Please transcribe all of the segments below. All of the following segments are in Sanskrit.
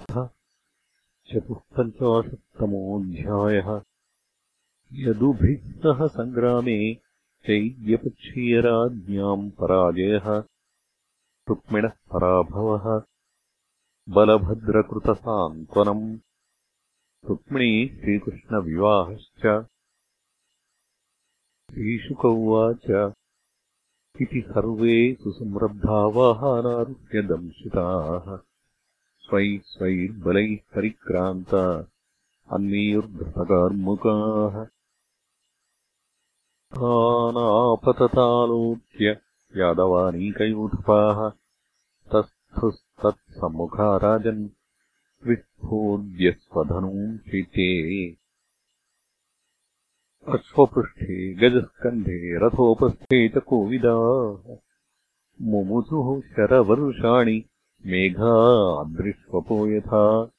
चतुःपञ्चाशत्तमोऽध्यायः। यदुभिः सह सङ्ग्रामे चैद्यपक्षीयराज्ञाम् पराजयः। रुक्मिणः पराभवः। बलभद्रकृतसान्त्वनम्। रुक्मिणी श्रीकृष्णविवाहश्च। श्रीशुक उवाच इति सर्वे सुसंरब्धा वाहानारुह्यदंशिताः स्वैः स्वैर्बलैः परिक्रान्ता अन्वीयुर्धृतकार्मुकाः तानापततालोक्य यादवानीकयूथपाः तस्थुस्तत्सम्मुखा राजन् विस्फोद्य स्वधनूंशिते अश्वपृष्ठे गजस्कन्धे रथोपस्थे च कोविदाः। मुमुचुः शरवर्षाणि मेघादृष्वपो यथा।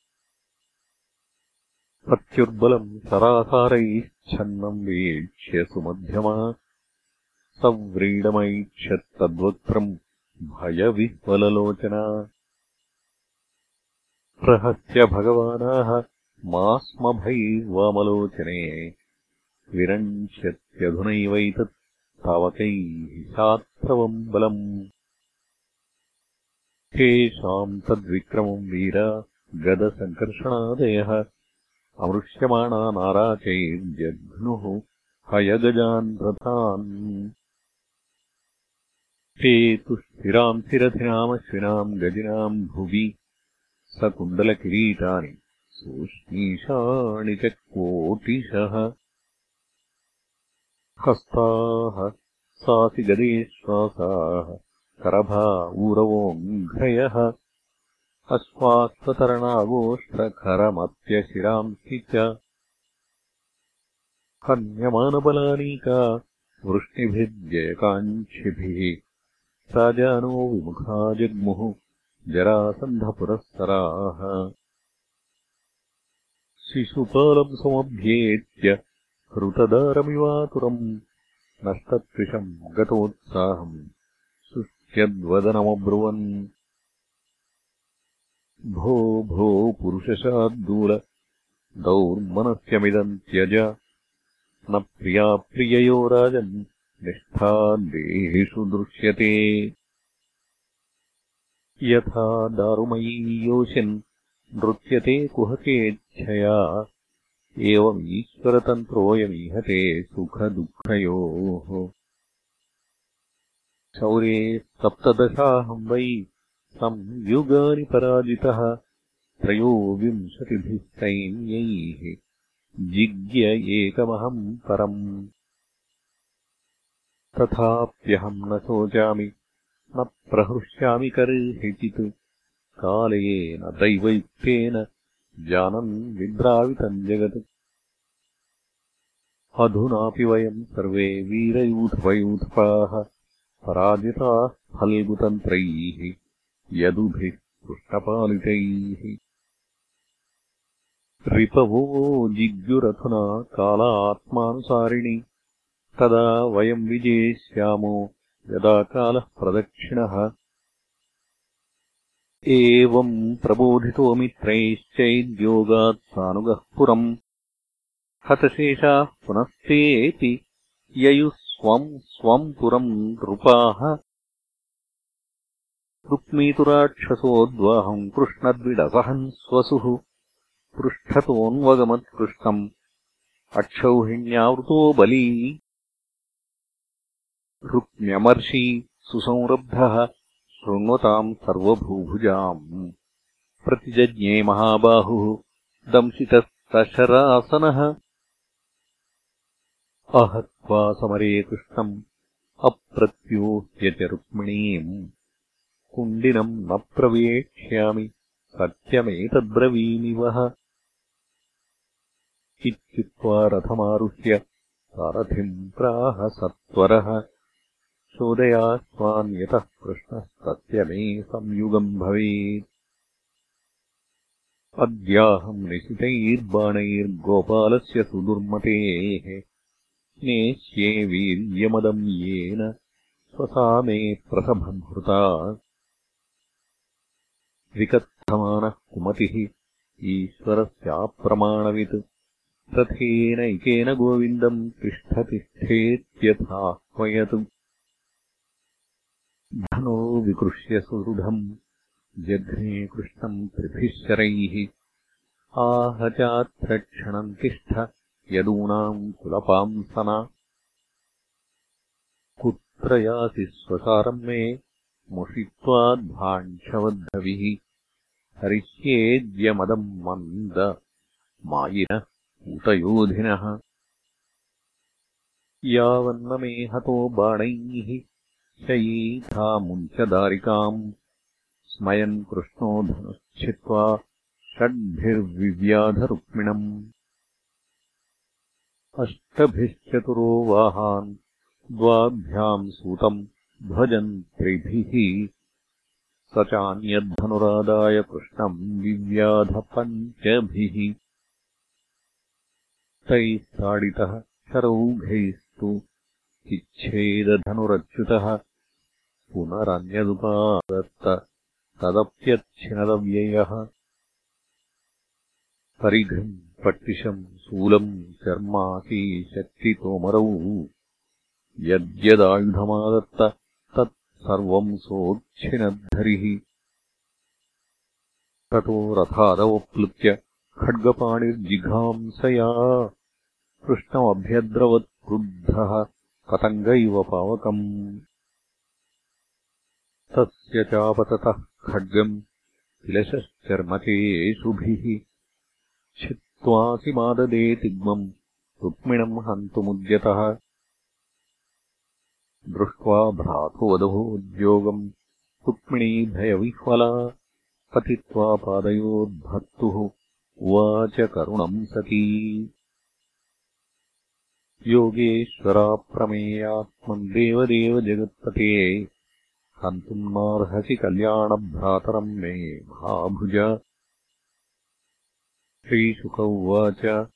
प्रत्युर्बलम् शरासारैश्छन्नम् वीक्ष्य सुमध्यमा। सव्रीडमैक्षत्तद्वक्त्रम् भयविह्वललोचना। प्रहस्य भगवानाः मा स्म भैर्वामलोचने विरञ्च्यत्यधुनैवैतत् तावकैः शात्रवम् बलम् तेषाम् तद्विक्रमम् वीरा गदसङ्कर्षणादयः। अमृष्यमाणा नाराचैर्जघ्नुः हयगजान् रथान्। ते तु स्थिराम् स्थिरथिनामश्विनाम् गजिनाम् भुवि सकुण्डलकिरीटानि सूष्णीषाणि च कोटिशः। हस्ताः सासि गदेश्वासाः करभा ऊरवोऽङ्घ्रयः अश्वात्ततरणागोष्ठखरमत्यशिरांसि च। हन्यमानबलानीका वृष्णिभिर्जयकाङ्क्षिभिः राजानो विमुखा जग्मुः जरासन्धपुरःसराः। शिशुपालम् समभ्येत्य हृतदारमिवातुरम् नष्टत्विषम् गतोत्साहम् यद्वदनमब्रुवन् भो भो पुरुषशाद्दूल दौर्मनस्यमिदम् त्यज। न प्रियाप्रिययो राजन्। निष्ठा देहेषु दृश्यते। यथा दारुमयी योषिन् नृत्यते कुहकेच्छया। एवमीश्वरतन्त्रोऽयमीहते सुखदुःखयोः शौर्ये सप्तदशाहम् वै संयुगानि पराजितः त्रयोविंशतिभिः सैन्यैः जिज्ञ एकमहम् परम्। तथाप्यहम् न शोचामि न प्रहृष्यामि कर्हिचित् कालेन दैवयुक्तेन जानन् विद्रावितम् जगत्। अधुनापि वयम् सर्वे वीरयूथपयूथपाः पराजिताः फल्गुतन्त्रैः यदुभिः पृष्ठपालितैः रिपवो जिग्युरथुना कालात्मानुसारिणि तदा वयम् विजेष्यामो यदा कालः प्रदक्षिणः एवम् प्रबोधितो मित्रैश्चैद्योगात् सानुगः पुरम् हतशेषाः पुनस्तेऽपि ययुः स्वम् स्वम् पुरम् नृपाः। रुक्मीतुराक्षसोद्वाहम् कृष्णद्विडसहन् स्वसुः। पृष्ठतोऽन्वगमत्कृष्णम् अक्षौहिण्यावृतो बली। रुक्म्यमर्षि सुसंरब्धः। शृण्वताम् सर्वभूभुजाम्। प्रतिजज्ञे महाबाहुः। दंशितस्तशरासनः अहत्वा समरे कृष्णम् अप्रत्योह्य च रुक्मिणीम् कुण्डिनम् न प्रवेक्ष्यामि सत्यमेतद्ब्रवीमि वः। इत्युक्त्वा रथमारुह्य सारथिम् प्राह सत्वरः। चोदयाश्वान्यतः कृष्णः मे संयुगम् भवेत्। अद्याहम् निशितैर्बाणैर्गोपालस्य सुदुर्मतेः नेष्ये वीर्यमदम् येन स्वसा मे प्रसभम् हृता। वर्धमानः कुमतिः ईश्वरस्याप्रमाणवित्। तथेनैकेन गोविन्दम् तिष्ठतिष्ठेत्यथाह्वयत् धनो विकृष्य सुहृढम् जघ्ने कृष्णम् त्रिभिः शरैः। आह चात्र क्षणम् तिष्ठ यदूनाम् कुलपांसना कुत्र यासि स्वसारम् मे? मुषित्वाद्भाण्क्षवद्धविः हरिष्येद्यमदम् मन्द मायिनः कूटयोधिनः यावन्नमे हतो बाणैः। शयीथामुञ्चदारिकाम् स्मयन् कृष्णो धनुश्चित्वा षड्भिर्विव्याधरुक्मिणम् अष्टभिश्चतुरो वाहान्। द्वाभ्याम् सूतम् ध्वजन् त्रिभिः। स चान्यद्धनुरादाय कृष्णम् विव्याधपञ्चभिः तैः ताडितः शरौघैस्तु चिच्छेदधनुरच्युतः। पुनरन्यदुपादत्त तदप्यच्छिनदव्ययः। परिघम् पट्टिशम् शूलम् शर्माकी शक्तितोमरौ। यद्यदायुधमादत्त तत् सर्वम् सोच्छिनद्धरिः ततो रथादवप्लुत्य खड्गपाणिर्जिघांसया कृष्णमभ्यद्रवत् क्रुद्धः पतङ्ग इव पावकम्। तस्य चापततः खड्गम् किलशश्चर्मकेषुभिः छित्त्वासि माददे तिग्मम् रुक्मिणम् हन्तुमुद्यतः। दृष्ट्वा भ्रातुवधोद्योगम् रुक्मिणी भयविह्वला। पतित्वा पादयोद्भर्तुः उवाच करुणम् सती। योगेश्वराप्रमेयात्मम् देवदेव जगत्पते। हन्तुम् नार्हसि कल्याणभ्रातरम् मे महाभुज श्रीशुक उवाच।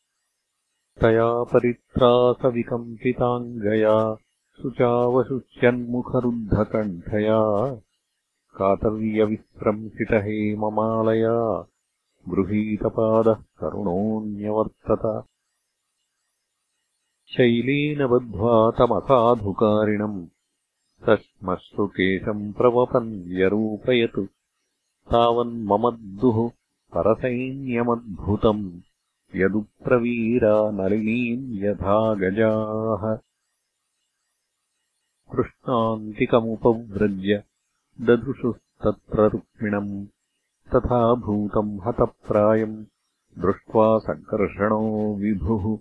तया परित्रासविकम्पिताङ्गया शुचावशुच्यन्मुखरुद्धकण्ठया। कातर्यविस्रंसितहेममालया गृहीतपादः करुणोऽन्यवर्तत। शैलेन बद्ध्वा तमसाधुकारिणम् श्मश्रुकेशम् प्रवपन् व्यरूपयत्। तावन्ममद्दुः परसैन्यमद्भुतम् यदुप्रवीरा नलिनीम् यथा गजाः। कृष्णान्तिकमुपव्रज्य ददृशुस्तत्र रुक्मिणम् तथा भूतम् हतप्रायम् दृष्ट्वा सङ्कर्षणो विभुः।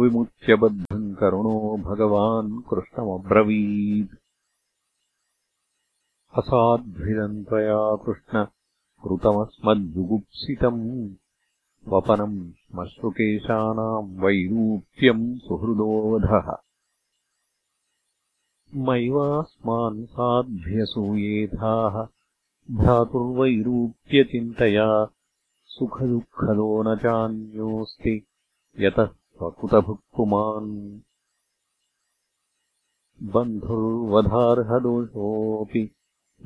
विमुच्यबद्धम् करुणो भगवान् कृष्णमब्रवीत्। असाध्विदम् त्वया कृष्ण कृतमस्मज्जुगुप्सितम् वपनम् श्मश्रुकेशानाम् वैरूप्यम् सुहृदोऽधः। मैवास्मान् साध्यसूयेथाः भ्रातुर्वैरूप्यचिन्तया सुखदुःखदो न चान्योऽस्ति यतः स्वकुतभुक्पुमान् बन्धुर्वधार्हदोषोऽपि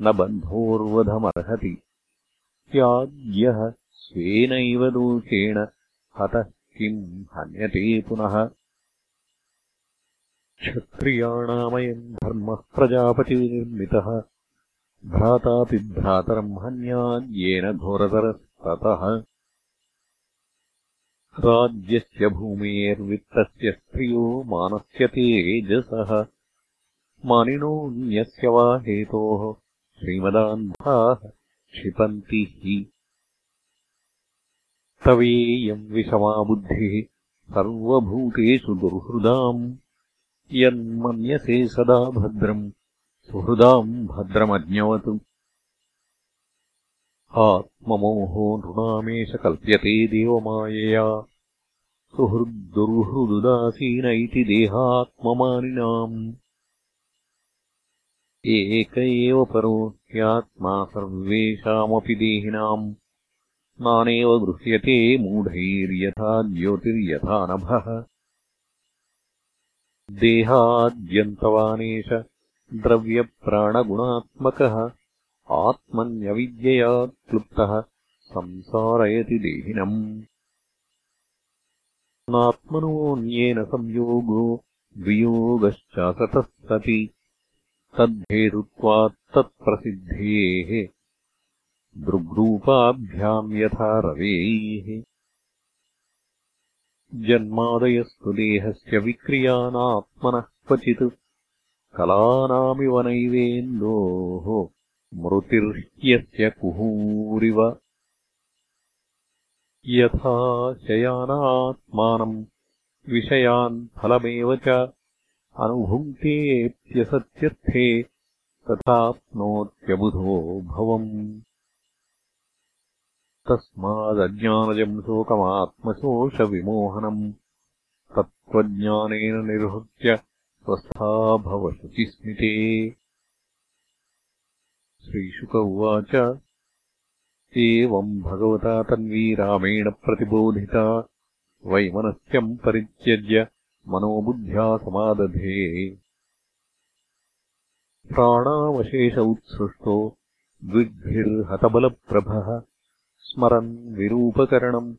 न बन्धोर्वधमर्हति त्याज्यः स्वेनैव दोषेण हतः किम् हन्यते पुनः। क्षत्रियाणामयम् धर्मः प्रजापतिनिर्मितः। भ्रातापि भ्रातरम् हन्याद्येन घोरतरस्ततः। राज्यस्य भूमेर्वित्तस्य स्त्रियो मानस्य तेजसः। मानिनोऽन्यस्य वा हेतोः श्रीमदान्धाः क्षिपन्ति हि। तवेयम् विषमा बुद्धिः सर्वभूतेषु दुर्हृदाम्। यन्मन्यसे सदा भद्रम् सुहृदाम् भद्रमज्ञवत्। आत्ममोहो नृणामेष कल्प्यते देवमायया। सुहृद्दुर्हृदुदासीन इति देहात्ममानिनाम् एक एव परो ह्यात्मा सर्वेषामपि देहिनाम्। नानेव गृह्यते मूढैर्यथा ज्योतिर्यथा नभः। देहाद्यन्तवानेश द्रव्यप्राणगुणात्मकः आत्मन्यविद्यया क्लुप्तः संसारयति देहिनम्। नात्मनोऽन्येन संयोगो वियोगश्चासतः सति तद्धेतुत्वात्तत्प्रसिद्धेः दृग्रूपाभ्याम् यथा रवेः जन्मादयस्तु देहस्य विक्रियानात्मनः क्वचित्। कलानामिव नैवेन्दोः मृतिर्ह्यस्य कुहूरिव। यथा शयानात्मानम् विषयान् फलमेव च अनुभुङ्क्तेऽप्यसत्यर्थे तथाप्नोत्यबुधो भवम्। तस्मादज्ञानजम् शोकमात्मशोषविमोहनम्। तत्त्वज्ञानेन निर्हृत्य स्वस्था भव शुचिस्मिते श्रीशुक उवाच। एवम् भगवता तन्वी रामेण प्रतिबोधिता वैमनस्यम् परित्यज्य मनोबुद्ध्या समादधे। प्राणावशेष उत्सृष्टो द्विग्भिर्हतबलप्रभः स्मरन् विरूपकरणम्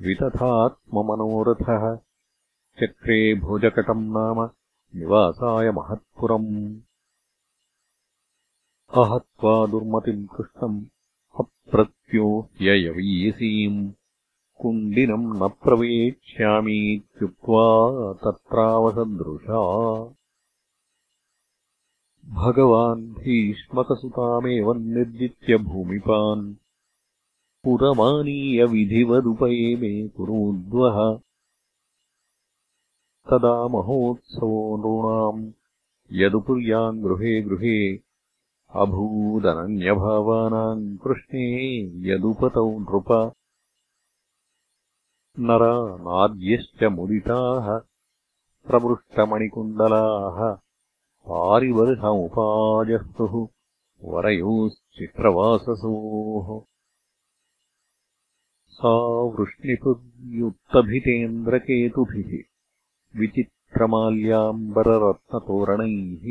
वितथात्ममनोरथः चक्रे भोजकटम् नाम निवासाय महत्पुरम्। अहत्वा दुर्मतिम् कृष्णम् अप्रत्यो ह्ययवीयसीम् कुण्डिनम् न प्रवेक्ष्यामीत्युक्त्वा तत्रावसदृशा। भगवान् भीष्मकसुतामेवम् निर्जित्य भूमिपान्। पुरमानीयविधिवदुपयेमे कुरूद्वः। तदा महोत्सवो नॄणाम् यदुपुर्याम् गृहे गृहे अभूदनन्यभावानाम् कृष्णे यदुपतौ नृप नरा नाद्यश्च मुदिताः प्रमृष्टमणिकुण्डलाः पारिवर्षमुपाजस्तुः वरयोश्चित्रवाससोः। सा वृष्णिपुर्युत्तभितेन्द्रकेतुभिः विचित्रमाल्याम्बररत्नतोरणैः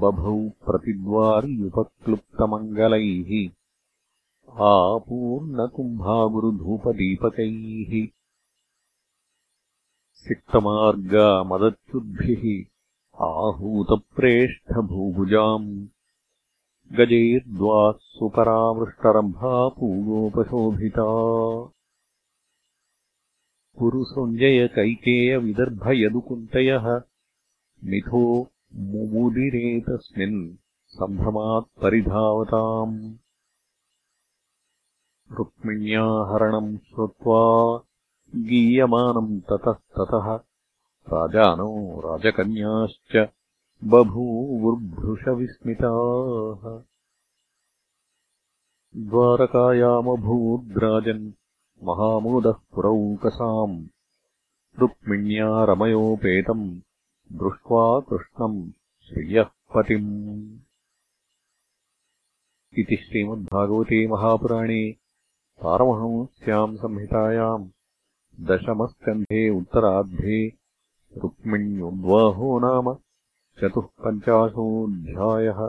बभौ प्रतिद्वार्युपक्लुप्तमङ्गलैः आपूर्णकुम्भागुरुधूपदीपकैः। सिक्तमार्गामदच्युद्भिः आहूतप्रेष्ठभूभुजाम्। गजैर्द्वाः सुपरामृष्टरम्भा पूगोपशोभिता। पुरुसञ्जयकैकेयविदर्भयदुकुन्तयः मिथो मुमुदिरेतस्मिन् सम्भ्रमात्परिधावताम् रुक्मिण्याहरणम् श्रुत्वा गीयमानम् ततस्ततः राजानो राजकन्याश्च बभूवुर्भृशविस्मिताः। द्वारकायामभूद्राजन् महामोदः पुरौकसाम् रुक्मिण्या रमयोपेतम् दृष्ट्वा कृष्णम् श्रियःपतिम्। इति श्रीमद्भागवते महापुराणे पारमहंस्याम् संहितायाम् दशमस्कन्धे उत्तरार्धे रुक्मिण्युद्वाहो नाम चतुःपञ्चाशोऽध्यायः